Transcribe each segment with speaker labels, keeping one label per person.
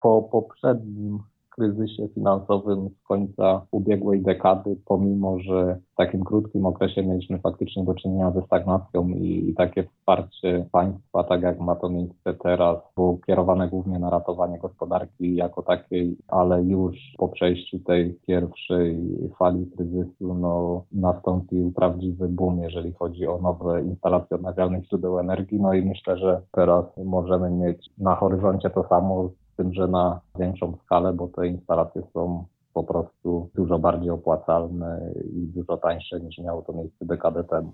Speaker 1: po poprzednim kryzysie finansowym z końca ubiegłej dekady, pomimo że w takim krótkim okresie mieliśmy faktycznie do czynienia ze stagnacją i, takie wsparcie państwa, tak jak ma to miejsce teraz, było kierowane głównie na ratowanie gospodarki jako takiej, ale już po przejściu tej pierwszej fali kryzysu no, nastąpił prawdziwy boom, jeżeli chodzi o nowe instalacje odnawialnych źródeł energii. No i myślę, że teraz możemy mieć na horyzoncie to samo tym, że na większą skalę, bo te instalacje są po prostu dużo bardziej opłacalne i dużo tańsze niż miało to miejsce dekadę temu.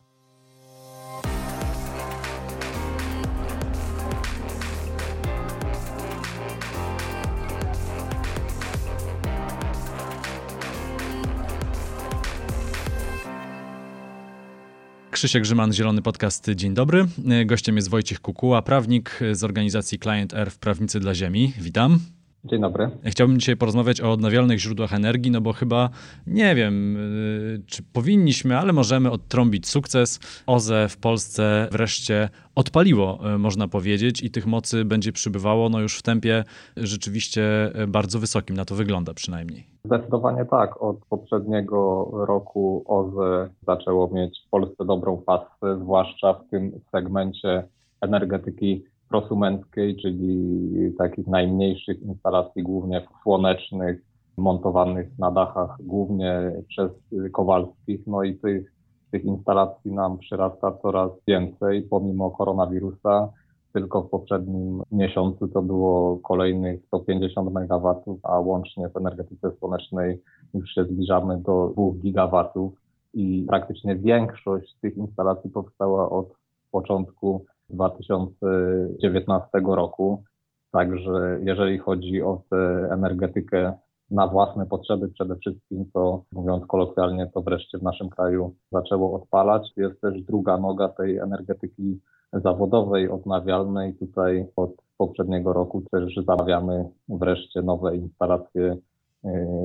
Speaker 2: Krzysiek Grzyman, Zielony Podcast. Dzień dobry. Gościem jest Wojciech Kukuła, prawnik z organizacji Client Earth Prawnicy dla Ziemi. Witam.
Speaker 1: Dzień dobry.
Speaker 2: Chciałbym dzisiaj porozmawiać o odnawialnych źródłach energii, no bo chyba nie wiem, y, czy powinniśmy, ale możemy odtrąbić sukces. OZE w Polsce wreszcie odpaliło, y, można powiedzieć, i tych mocy będzie przybywało no już w tempie rzeczywiście bardzo wysokim. Na to wygląda przynajmniej.
Speaker 1: Zdecydowanie tak. Od poprzedniego roku OZE zaczęło mieć w Polsce dobrą pasę, zwłaszcza w tym segmencie energetyki prosumenckiej, czyli takich najmniejszych instalacji, głównie słonecznych, montowanych na dachach głównie przez Kowalskich. No i tych, tych instalacji nam przyrasta coraz więcej, pomimo koronawirusa. Tylko w poprzednim miesiącu to było kolejnych 150 MW, a łącznie w energetyce słonecznej już się zbliżamy do 2 gigawatów i praktycznie większość tych instalacji powstała od początku 2019 roku. Także jeżeli chodzi o tę energetykę na własne potrzeby przede wszystkim, to mówiąc kolokwialnie, to wreszcie w naszym kraju zaczęło odpalać. Jest też druga noga tej energetyki zawodowej, odnawialnej. Tutaj od poprzedniego roku też zamawiamy wreszcie nowe instalacje y,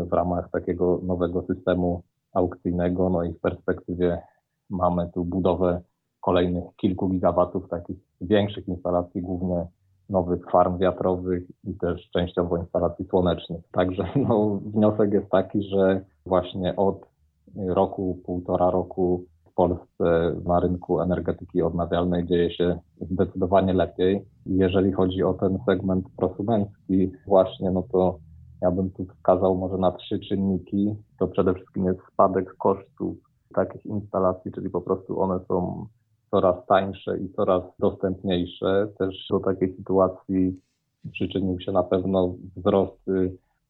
Speaker 1: w ramach takiego nowego systemu aukcyjnego. No i w perspektywie mamy tu budowę kolejnych kilku gigawatów takich większych instalacji, głównie nowych farm wiatrowych i też częściowo instalacji słonecznych. Także no, wniosek jest taki, że właśnie od roku, półtora roku w Polsce na rynku energetyki odnawialnej dzieje się zdecydowanie lepiej. Jeżeli chodzi o ten segment prosumencki, właśnie, no to ja bym tu wskazał może na trzy czynniki. To przede wszystkim jest spadek kosztów takich instalacji, czyli po prostu one są coraz tańsze i coraz dostępniejsze. Też do takiej sytuacji przyczynił się na pewno wzrost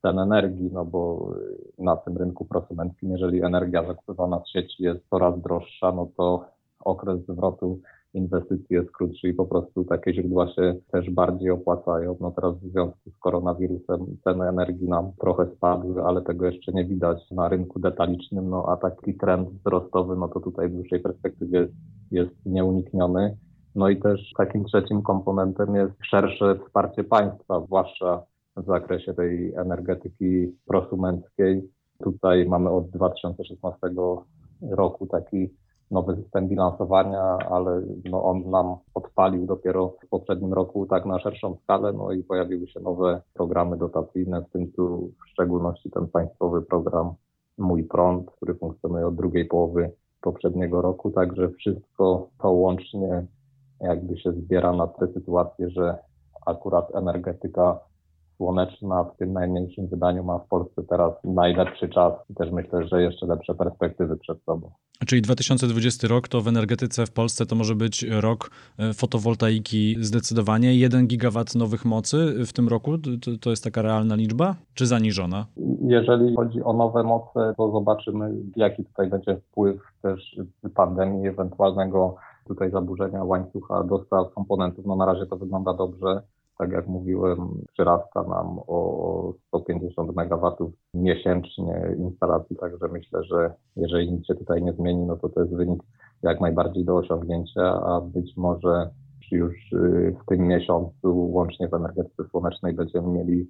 Speaker 1: cen energii, no bo na tym rynku prosumenckim, jeżeli energia zakupywana z sieci jest coraz droższa, no to okres zwrotu inwestycji jest krótszy i po prostu takie źródła się też bardziej opłacają. No teraz w związku z koronawirusem ceny energii nam trochę spadły, ale tego jeszcze nie widać na rynku detalicznym, no a taki trend wzrostowy, no to tutaj w dłuższej perspektywie jest nieunikniony. No i też takim trzecim komponentem jest szersze wsparcie państwa, zwłaszcza w zakresie tej energetyki prosumenckiej. Tutaj mamy od 2016 roku taki nowy system bilansowania, ale no on nam odpalił dopiero w poprzednim roku tak na szerszą skalę, no i pojawiły się nowe programy dotacyjne, w tym tu w szczególności ten państwowy program Mój Prąd, który funkcjonuje od drugiej połowy poprzedniego roku, także wszystko to łącznie jakby się zbiera na tę sytuację, że akurat energetyka słoneczna w tym najmniejszym wydaniu ma w Polsce teraz najlepszy czas i też myślę, że jeszcze lepsze perspektywy przed sobą.
Speaker 2: Czyli 2020 rok to w energetyce w Polsce to może być rok e, fotowoltaiki zdecydowanie. 1 gigawat nowych mocy w tym roku to, to jest taka realna liczba, czy zaniżona?
Speaker 1: Jeżeli chodzi o nowe moce, to zobaczymy, jaki tutaj będzie wpływ też pandemii, ewentualnego tutaj zaburzenia łańcucha dostaw komponentów. No na razie to wygląda dobrze tak jak mówiłem, przyrasta nam o 150 MW miesięcznie instalacji, także myślę, że jeżeli nic się tutaj nie zmieni, no to to jest wynik jak najbardziej do osiągnięcia, a być może już y, w tym miesiącu łącznie w energetyce słonecznej będziemy mieli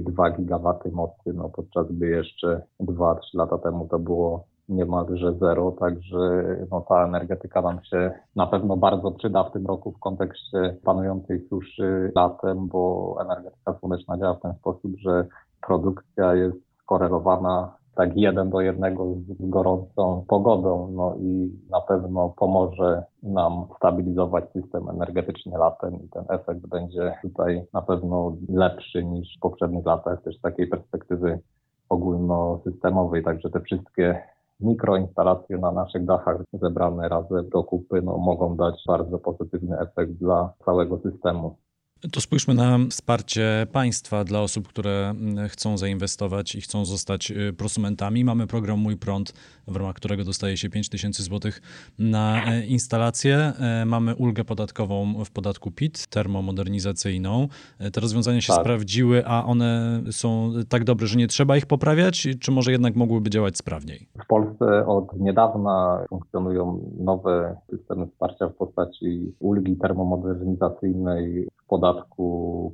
Speaker 1: 2 y, gigawaty mocy, no podczas gdy jeszcze 2-3 lata temu to było niemalże zero, także no, ta energetyka nam się na pewno bardzo przyda w tym roku w kontekście panującej suszy latem, bo energetyka słoneczna działa w ten sposób, że produkcja jest skorelowana tak jeden do jednego z gorącą pogodą, no i na pewno pomoże nam stabilizować system energetyczny latem i ten efekt będzie tutaj na pewno lepszy niż w poprzednich latach, też z takiej perspektywy ogólnosystemowej, także te wszystkie mikroinstalacje na naszych dachach zebrane razem do kupy no, mogą dać bardzo pozytywny efekt dla całego systemu.
Speaker 2: To spójrzmy na wsparcie państwa dla osób, które mm, chcą zainwestować i chcą zostać y, prosumentami. Mamy program Mój Prąd, w ramach którego dostaje się 5 tysięcy złotych na e, instalację. E, mamy ulgę podatkową w podatku PIT, termomodernizacyjną. E, te rozwiązania się tak. sprawdziły, a one są tak dobre, że nie trzeba ich poprawiać, czy może jednak mogłyby działać sprawniej?
Speaker 1: W Polsce od niedawna funkcjonują nowe systemy wsparcia w postaci ulgi termomodernizacyjnej w podatku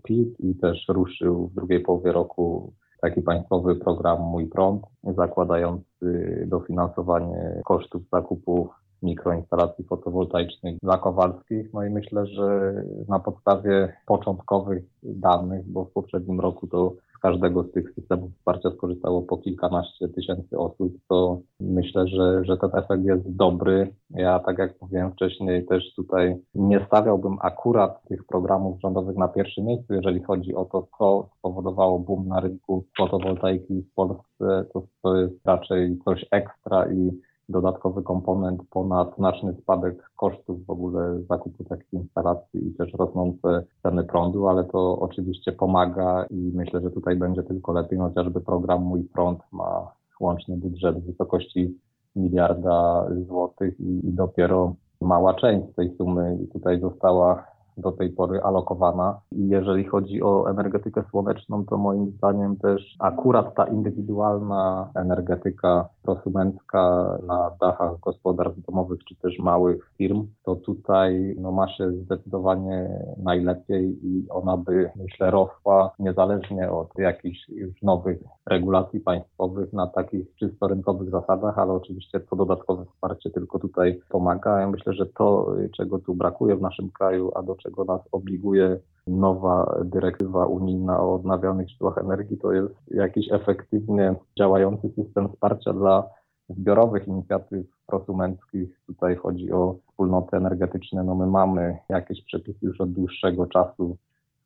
Speaker 1: PIT i też ruszył w drugiej połowie roku taki państwowy program Mój Prąd, zakładający dofinansowanie kosztów zakupu mikroinstalacji fotowoltaicznych dla Kowalskich. No i myślę, że na podstawie początkowych danych, bo w poprzednim roku to każdego z tych systemów wsparcia skorzystało po kilkanaście tysięcy osób, to myślę, że, że ten efekt jest dobry. Ja, tak jak mówiłem wcześniej, też tutaj nie stawiałbym akurat tych programów rządowych na pierwszym miejscu, jeżeli chodzi o to, co spowodowało boom na rynku fotowoltaiki w Polsce, to, to jest raczej coś ekstra i dodatkowy komponent ponad znaczny spadek kosztów w ogóle zakupu takich instalacji i też rosnące ceny prądu, ale to oczywiście pomaga i myślę, że tutaj będzie tylko lepiej, chociażby program Mój Prąd ma łączny budżet w wysokości miliarda złotych i, i dopiero mała część tej sumy tutaj została do tej pory alokowana. I jeżeli chodzi o energetykę słoneczną, to moim zdaniem też akurat ta indywidualna energetyka prosumencka na dachach gospodarstw domowych czy też małych firm, to tutaj no, ma się zdecydowanie najlepiej i ona by, myślę, rosła niezależnie od jakichś już nowych regulacji państwowych na takich czysto rynkowych zasadach, ale oczywiście to dodatkowe wsparcie tylko tutaj pomaga. Ja myślę, że to, czego tu brakuje w naszym kraju, a do czego nas obliguje nowa dyrektywa unijna o odnawialnych źródłach energii, to jest jakiś efektywnie działający system wsparcia dla zbiorowych inicjatyw prosumenckich. Tutaj chodzi o wspólnoty energetyczne. No my mamy jakieś przepisy już od dłuższego czasu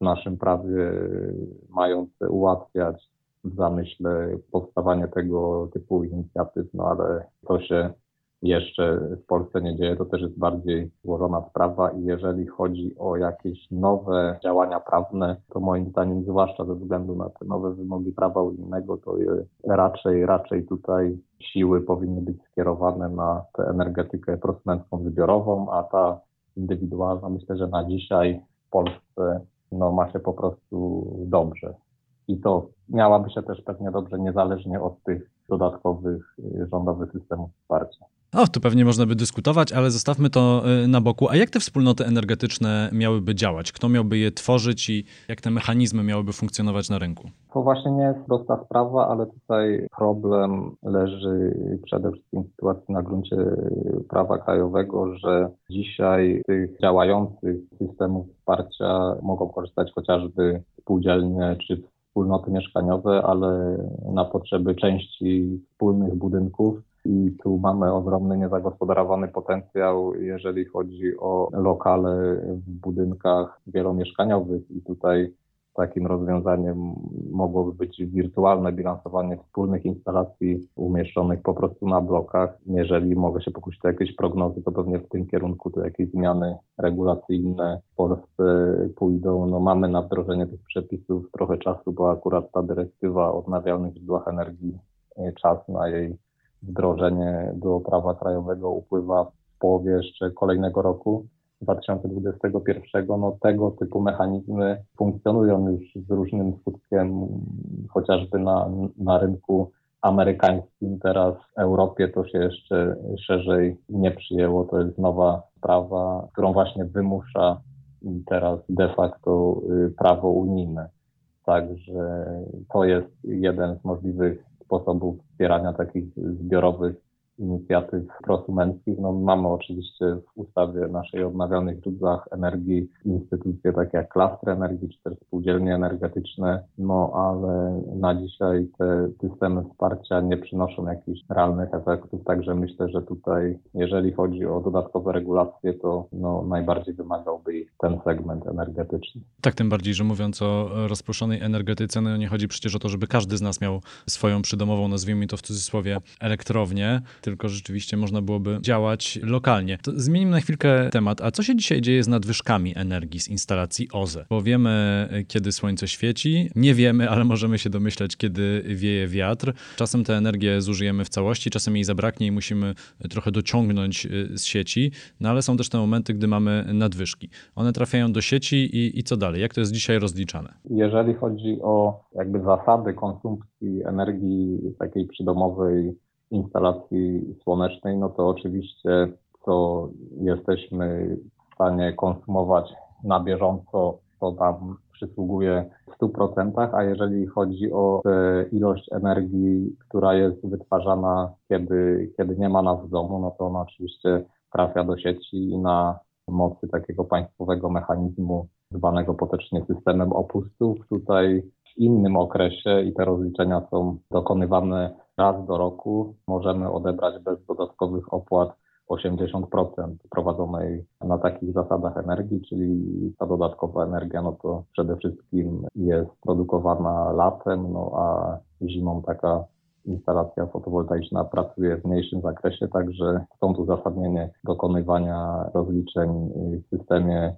Speaker 1: w naszym prawie mające ułatwiać w zamyśle powstawanie tego typu inicjatyw, no ale to się jeszcze w Polsce nie dzieje, to też jest bardziej złożona sprawa i jeżeli chodzi o jakieś nowe działania prawne, to moim zdaniem, zwłaszcza ze względu na te nowe wymogi prawa unijnego, to raczej, raczej tutaj siły powinny być skierowane na tę energetykę prosumencką zbiorową, a ta indywidualna myślę, że na dzisiaj w Polsce no, ma się po prostu dobrze. I to miałaby się też pewnie dobrze, niezależnie od tych dodatkowych rządowych systemów wsparcia.
Speaker 2: O, tu pewnie można by dyskutować, ale zostawmy to y, na boku. A jak te wspólnoty energetyczne miałyby działać? Kto miałby je tworzyć i jak te mechanizmy miałyby funkcjonować na rynku?
Speaker 1: To właśnie nie jest prosta sprawa, ale tutaj problem leży przede wszystkim w sytuacji na gruncie prawa krajowego, że dzisiaj tych działających systemów wsparcia mogą korzystać chociażby spółdzielnie czy wspólnoty mieszkaniowe, ale na potrzeby części wspólnych budynków i tu mamy ogromny niezagospodarowany potencjał, jeżeli chodzi o lokale w budynkach wielomieszkaniowych i tutaj takim rozwiązaniem mogłoby być wirtualne bilansowanie wspólnych instalacji umieszczonych po prostu na blokach. Jeżeli mogę się pokusić o jakieś prognozy, to pewnie w tym kierunku to jakieś zmiany regulacyjne w Polsce pójdą. No mamy na wdrożenie tych przepisów trochę czasu, bo akurat ta dyrektywa o odnawialnych źródłach energii, czas na jej wdrożenie do prawa krajowego upływa w połowie jeszcze kolejnego roku. 2021, no tego typu mechanizmy funkcjonują już z różnym skutkiem, chociażby na, na rynku amerykańskim. Teraz w Europie to się jeszcze szerzej nie przyjęło. To jest nowa sprawa, którą właśnie wymusza teraz de facto y, prawo unijne. Także to jest jeden z możliwych sposobów wspierania takich zbiorowych inicjatyw prosumenckich. No, mamy oczywiście w ustawie naszej o odnawialnych źródłach energii instytucje takie jak klastry energii czy też spółdzielnie energetyczne, no ale na dzisiaj te systemy wsparcia nie przynoszą jakichś realnych efektów, także myślę, że tutaj jeżeli chodzi o dodatkowe regulacje, to no, najbardziej wymagałby ich ten segment energetyczny.
Speaker 2: Tak, tym bardziej, że mówiąc o rozproszonej energetyce, no nie chodzi przecież o to, żeby każdy z nas miał swoją przydomową, nazwijmy to w cudzysłowie, elektrownię, tylko rzeczywiście można byłoby działać lokalnie. To zmienimy na chwilkę temat. A co się dzisiaj dzieje z nadwyżkami energii z instalacji OZE? Bo wiemy, kiedy słońce świeci, nie wiemy, ale możemy się domyśleć, kiedy wieje wiatr. Czasem tę energię zużyjemy w całości, czasem jej zabraknie i musimy trochę dociągnąć y, z sieci, no ale są też te momenty, gdy mamy nadwyżki. One trafiają do sieci i, i co dalej? Jak to jest dzisiaj rozliczane?
Speaker 1: Jeżeli chodzi o jakby zasady konsumpcji energii takiej przydomowej instalacji słonecznej, no to oczywiście to jesteśmy w stanie konsumować na bieżąco, to tam przysługuje w 100%, a jeżeli chodzi o ilość energii, która jest wytwarzana, kiedy, kiedy nie ma nas w domu, no to ona oczywiście trafia do sieci i na mocy takiego państwowego mechanizmu zwanego potocznie systemem opustów. Tutaj innym okresie i te rozliczenia są dokonywane raz do roku. Możemy odebrać bez dodatkowych opłat 80% prowadzonej na takich zasadach energii, czyli ta dodatkowa energia, no to przede wszystkim jest produkowana latem, no a zimą taka instalacja fotowoltaiczna pracuje w mniejszym zakresie, także stąd uzasadnienie dokonywania rozliczeń w systemie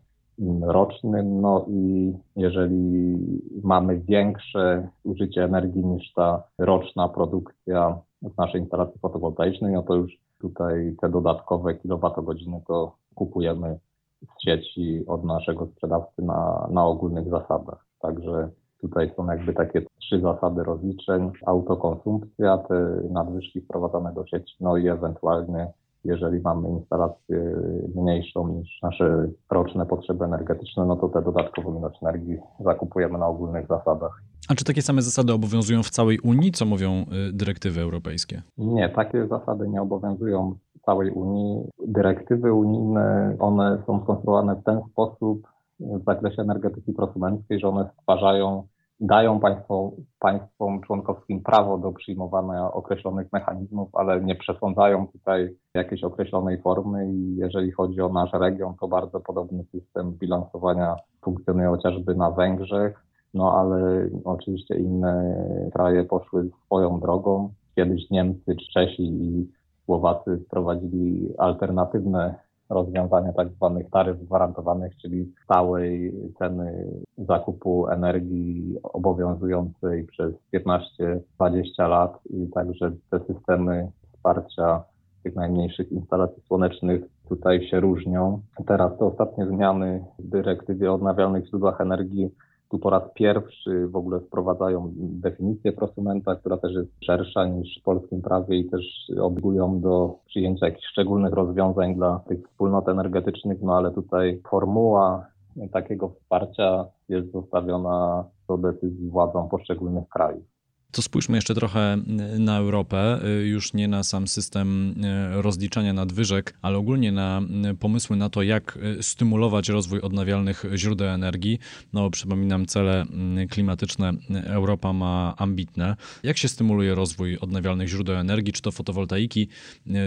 Speaker 1: rocznym, no i jeżeli mamy większe zużycie energii niż ta roczna produkcja w naszej instalacji fotowoltaicznej, no to już tutaj te dodatkowe kilowatogodziny to kupujemy z sieci od naszego sprzedawcy na, na ogólnych zasadach. Także tutaj są jakby takie trzy zasady rozliczeń. Autokonsumpcja, te nadwyżki wprowadzane do sieci, no i ewentualnie jeżeli mamy instalację mniejszą niż nasze roczne potrzeby energetyczne, no to te dodatkową ilość energii zakupujemy na ogólnych zasadach.
Speaker 2: A czy takie same zasady obowiązują w całej Unii? Co mówią y, dyrektywy europejskie?
Speaker 1: Nie, takie zasady nie obowiązują w całej Unii. Dyrektywy unijne, one są skonstruowane w ten sposób w zakresie energetyki prosumenckiej, że one stwarzają dają państwo, państwom członkowskim prawo do przyjmowania określonych mechanizmów, ale nie przesądzają tutaj jakiejś określonej formy i jeżeli chodzi o nasz region, to bardzo podobny system bilansowania funkcjonuje chociażby na Węgrzech, no ale oczywiście inne kraje poszły swoją drogą. Kiedyś Niemcy, Czesi i Słowacy wprowadzili alternatywne rozwiązania tak zwanych taryf gwarantowanych, czyli stałej ceny zakupu energii obowiązującej przez 15-20 lat i także te systemy wsparcia tych najmniejszych instalacji słonecznych tutaj się różnią. Teraz te ostatnie zmiany w dyrektywie o odnawialnych źródłach energii tu po raz pierwszy w ogóle wprowadzają definicję prosumenta, która też jest szersza niż w polskim prawie i też obligują do przyjęcia jakichś szczególnych rozwiązań dla tych wspólnot energetycznych, no ale tutaj formuła takiego wsparcia jest zostawiona do decyzji władzom poszczególnych krajów.
Speaker 2: To spójrzmy jeszcze trochę y, na Europę, y, już nie na sam system y, rozliczania nadwyżek, ale ogólnie na pomysły na to, jak stymulować rozwój odnawialnych źródeł energii. No, przypominam, cele klimatyczne Europa ma ambitne. Jak się stymuluje rozwój odnawialnych źródeł energii, czy to fotowoltaiki,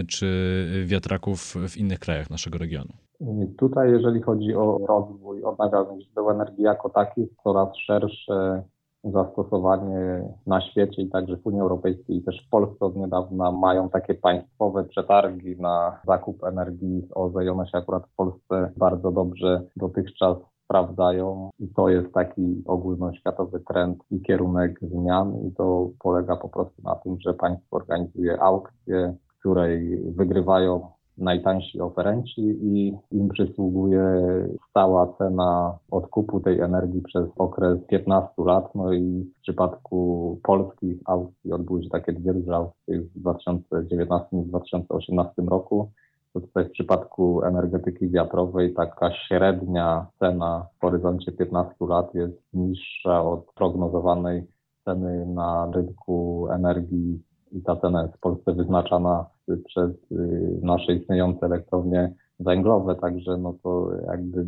Speaker 2: czy wiatraków w innych krajach naszego regionu?
Speaker 1: Tutaj, jeżeli chodzi o rozwój odnawialnych źródeł energii jako takich, coraz szersze zastosowanie na świecie i także w Unii Europejskiej i też w Polsce od niedawna mają takie państwowe przetargi na zakup energii. Z OZE i one się akurat w Polsce bardzo dobrze dotychczas sprawdzają i to jest taki ogólnoświatowy trend i kierunek zmian i to polega po prostu na tym, że państwo organizuje aukcję, w której wygrywają najtańsi oferenci i im przysługuje stała cena odkupu tej energii przez okres 15 lat. No i w przypadku polskich aukcji odbyły się takie dwie duże aukcje w 2019 i 2018 roku. To tutaj w przypadku energetyki wiatrowej taka średnia cena w horyzoncie 15 lat jest niższa od prognozowanej ceny na rynku energii i ta cena jest w Polsce wyznaczana przez nasze istniejące elektrownie węglowe, także no to jakby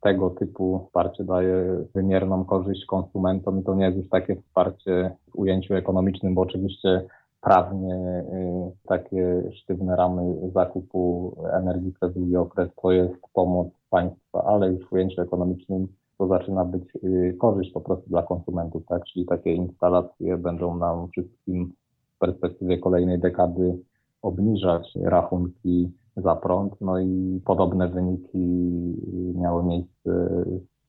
Speaker 1: tego typu wsparcie daje wymierną korzyść konsumentom i to nie jest już takie wsparcie w ujęciu ekonomicznym, bo oczywiście prawnie y, takie sztywne ramy zakupu energii przez długi okres to jest pomoc państwa, ale już w ujęciu ekonomicznym to zaczyna być y, korzyść po prostu dla konsumentów, tak? Czyli takie instalacje będą nam wszystkim w perspektywie kolejnej dekady obniżać rachunki za prąd, no i podobne wyniki miały miejsce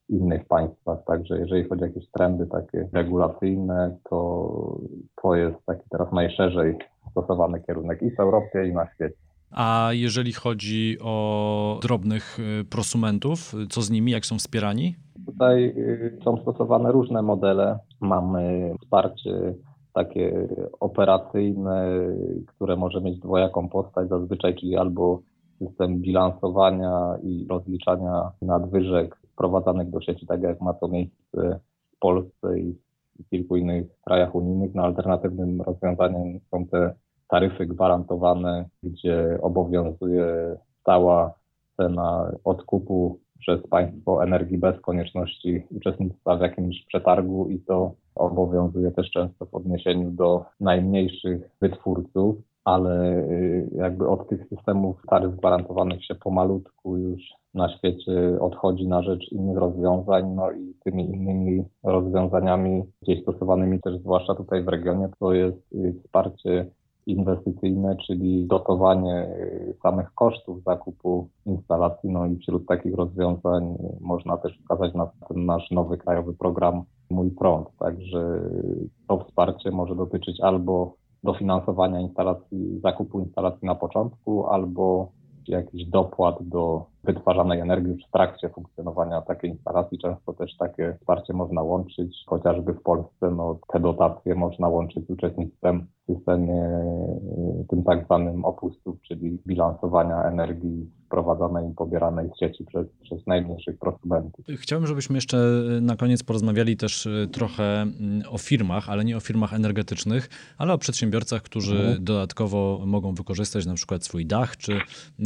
Speaker 1: w innych państwach. Także jeżeli chodzi o jakieś trendy takie regulacyjne, to to jest taki teraz najszerzej stosowany kierunek i w Europie, i na świecie.
Speaker 2: A jeżeli chodzi o drobnych y, prosumentów, co z nimi, jak są wspierani?
Speaker 1: Tutaj y, są stosowane różne modele. Mamy wsparcie takie operacyjne, które może mieć dwojaką postać zazwyczaj, czyli albo system bilansowania i rozliczania nadwyżek wprowadzanych do sieci, tak jak ma to miejsce w Polsce i w kilku innych krajach unijnych. No, alternatywnym rozwiązaniem są te taryfy gwarantowane, gdzie obowiązuje stała cena odkupu przez państwo energii bez konieczności uczestnictwa w jakimś przetargu i to obowiązuje też często w odniesieniu do najmniejszych wytwórców, ale y, jakby od tych systemów taryf gwarantowanych się pomalutku już na świecie odchodzi na rzecz innych rozwiązań, no i tymi innymi rozwiązaniami gdzieś stosowanymi też zwłaszcza tutaj w regionie to jest y, wsparcie inwestycyjne, czyli dotowanie y, samych kosztów zakupu instalacji. No i wśród takich rozwiązań można też wskazać na ten nasz nowy krajowy program Mój Prąd. Także to wsparcie może dotyczyć albo dofinansowania instalacji, zakupu instalacji na początku, albo jakiś dopłat do wytwarzanej energii już w trakcie funkcjonowania takiej instalacji. Często też takie wsparcie można łączyć, chociażby w Polsce no, te dotacje można łączyć z uczestnictwem w systemie tym tak zwanym opustów, czyli bilansowania energii wprowadzanej i pobieranej z sieci przez, przez najmniejszych prosumentów.
Speaker 2: Chciałbym, żebyśmy jeszcze na koniec porozmawiali też y, trochę mm, o firmach, ale nie o firmach energetycznych, ale o przedsiębiorcach, którzy mhm. dodatkowo mogą wykorzystać na przykład swój dach, czy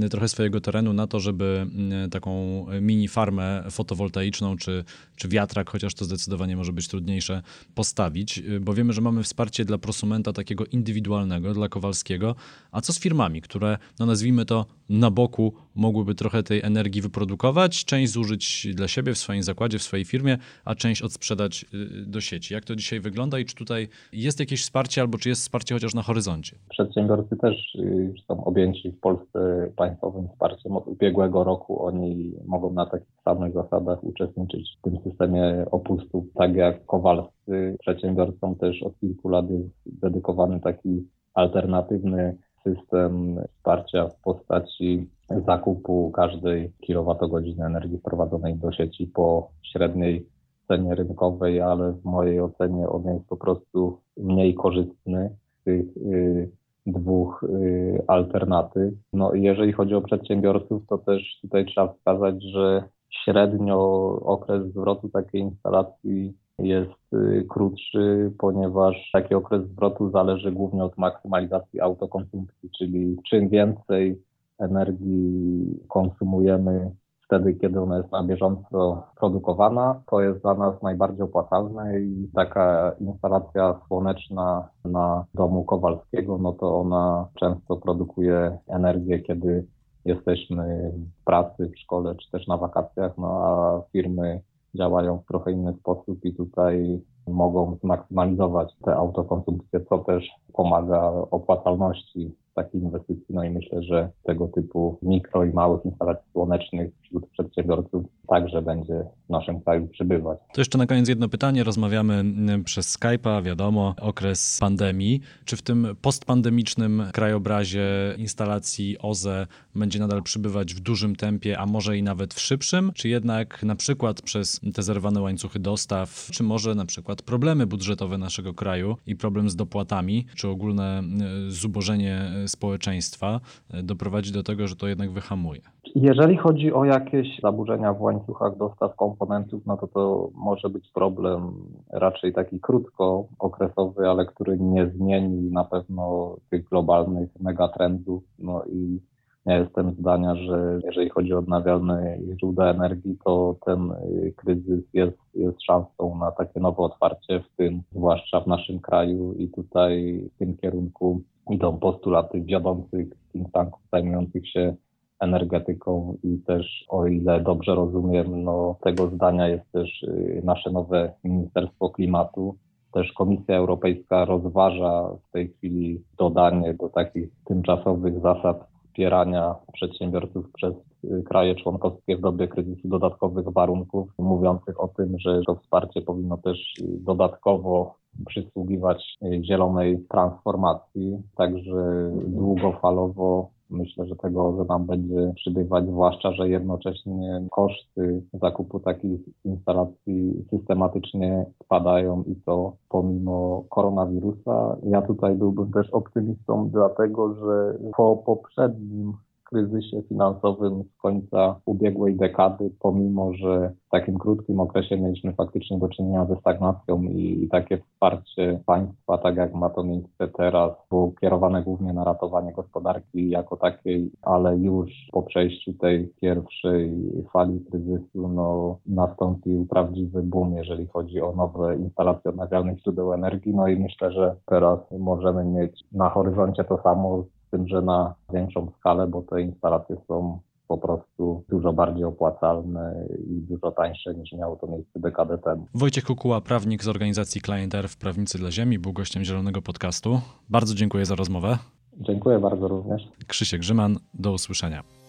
Speaker 2: y, trochę swojego terenu na to, żeby y, taką mini farmę fotowoltaiczną, czy, czy wiatrak, chociaż to zdecydowanie może być trudniejsze, postawić, bo wiemy, że mamy wsparcie dla prosumenta takiego indywidualnego, dla Kowalskiego, a co z firmami, które, no nazwijmy to, na boku mogłyby trochę tej energii wyprodukować, część zużyć dla siebie w swoim zakładzie, w swojej firmie, a część odsprzedać y, do sieci. Jak to dzisiaj wygląda i czy tutaj jest jakieś wsparcie albo czy jest wsparcie chociaż na horyzoncie?
Speaker 1: Przedsiębiorcy też y, są objęci w Polsce państwowym wsparciem. Od ubiegłego roku oni mogą na takich samych zasadach uczestniczyć w tym systemie opustów, tak jak kowalscy. Przedsiębiorcom też od kilku lat jest dedykowany taki alternatywny system wsparcia w postaci zakupu każdej kilowatogodziny energii wprowadzonej do sieci po średniej cenie rynkowej, ale w mojej ocenie on jest po prostu mniej korzystny z tych y, dwóch y, alternatyw. No i jeżeli chodzi o przedsiębiorców, to też tutaj trzeba wskazać, że średnio okres zwrotu takiej instalacji jest y, krótszy, ponieważ taki okres zwrotu zależy głównie od maksymalizacji autokonsumpcji, czyli czym więcej energii konsumujemy wtedy, kiedy ona jest na bieżąco produkowana, to jest dla nas najbardziej opłacalne i taka instalacja słoneczna na domu Kowalskiego, no to ona często produkuje energię, kiedy jesteśmy w pracy, w szkole czy też na wakacjach, no a firmy działają w trochę inny sposób i tutaj mogą zmaksymalizować tę autokonsumpcję, co też pomaga opłacalności takiej inwestycji. No i myślę, że tego typu mikro i małych instalacji słonecznych wśród przedsiębiorców także będzie naszym kraju przybywać.
Speaker 2: To jeszcze na koniec jedno pytanie. Rozmawiamy mm, przez Skype'a, wiadomo, okres pandemii. Czy w tym postpandemicznym krajobrazie instalacji OZE będzie nadal przybywać w dużym tempie, a może i nawet w szybszym? Czy jednak na przykład przez te zerwane łańcuchy dostaw, czy może na przykład problemy budżetowe naszego kraju i problem z dopłatami, czy ogólne y, zubożenie społeczeństwa doprowadzi do tego, że to jednak wyhamuje?
Speaker 1: Jeżeli chodzi o jakieś zaburzenia w łańcuchach dostaw komponentów, no to to może być problem raczej taki krótkookresowy, ale który nie zmieni na pewno tych globalnych megatrendów. No i ja jestem zdania, że jeżeli chodzi o odnawialne źródła energii, to ten y, kryzys jest, jest szansą na takie nowe otwarcie, w tym zwłaszcza w naszym kraju i tutaj w tym kierunku idą postulaty wiodących think tanków zajmujących się energetyką i też o ile dobrze rozumiem, no tego zdania jest też y, nasze nowe Ministerstwo Klimatu. Też Komisja Europejska rozważa w tej chwili dodanie do takich tymczasowych zasad wspierania przedsiębiorców przez y, kraje członkowskie w dobie kryzysu dodatkowych warunków, mówiących o tym, że to wsparcie powinno też y, dodatkowo przysługiwać zielonej transformacji, także długofalowo Myślę, że tego nam będzie przybywać, zwłaszcza, że jednocześnie koszty zakupu takich instalacji systematycznie spadają i to pomimo koronawirusa. Ja tutaj byłbym też optymistą, dlatego że po poprzednim kryzysie finansowym z końca ubiegłej dekady, pomimo że w takim krótkim okresie mieliśmy faktycznie do czynienia ze stagnacją i, takie wsparcie państwa, tak jak ma to miejsce teraz, było kierowane głównie na ratowanie gospodarki jako takiej, ale już po przejściu tej pierwszej fali kryzysu no, nastąpił prawdziwy boom, jeżeli chodzi o nowe instalacje odnawialnych źródeł energii. No i myślę, że teraz możemy mieć na horyzoncie to samo tym, że na większą skalę, bo te instalacje są po prostu dużo bardziej opłacalne i dużo tańsze niż miało to miejsce dekadę temu.
Speaker 2: Wojciech Kukuła, prawnik z organizacji Client Earth Prawnicy dla Ziemi, był gościem Zielonego Podcastu. Bardzo dziękuję za rozmowę.
Speaker 1: Dziękuję bardzo również.
Speaker 2: Krzysiek Grzyman, do usłyszenia.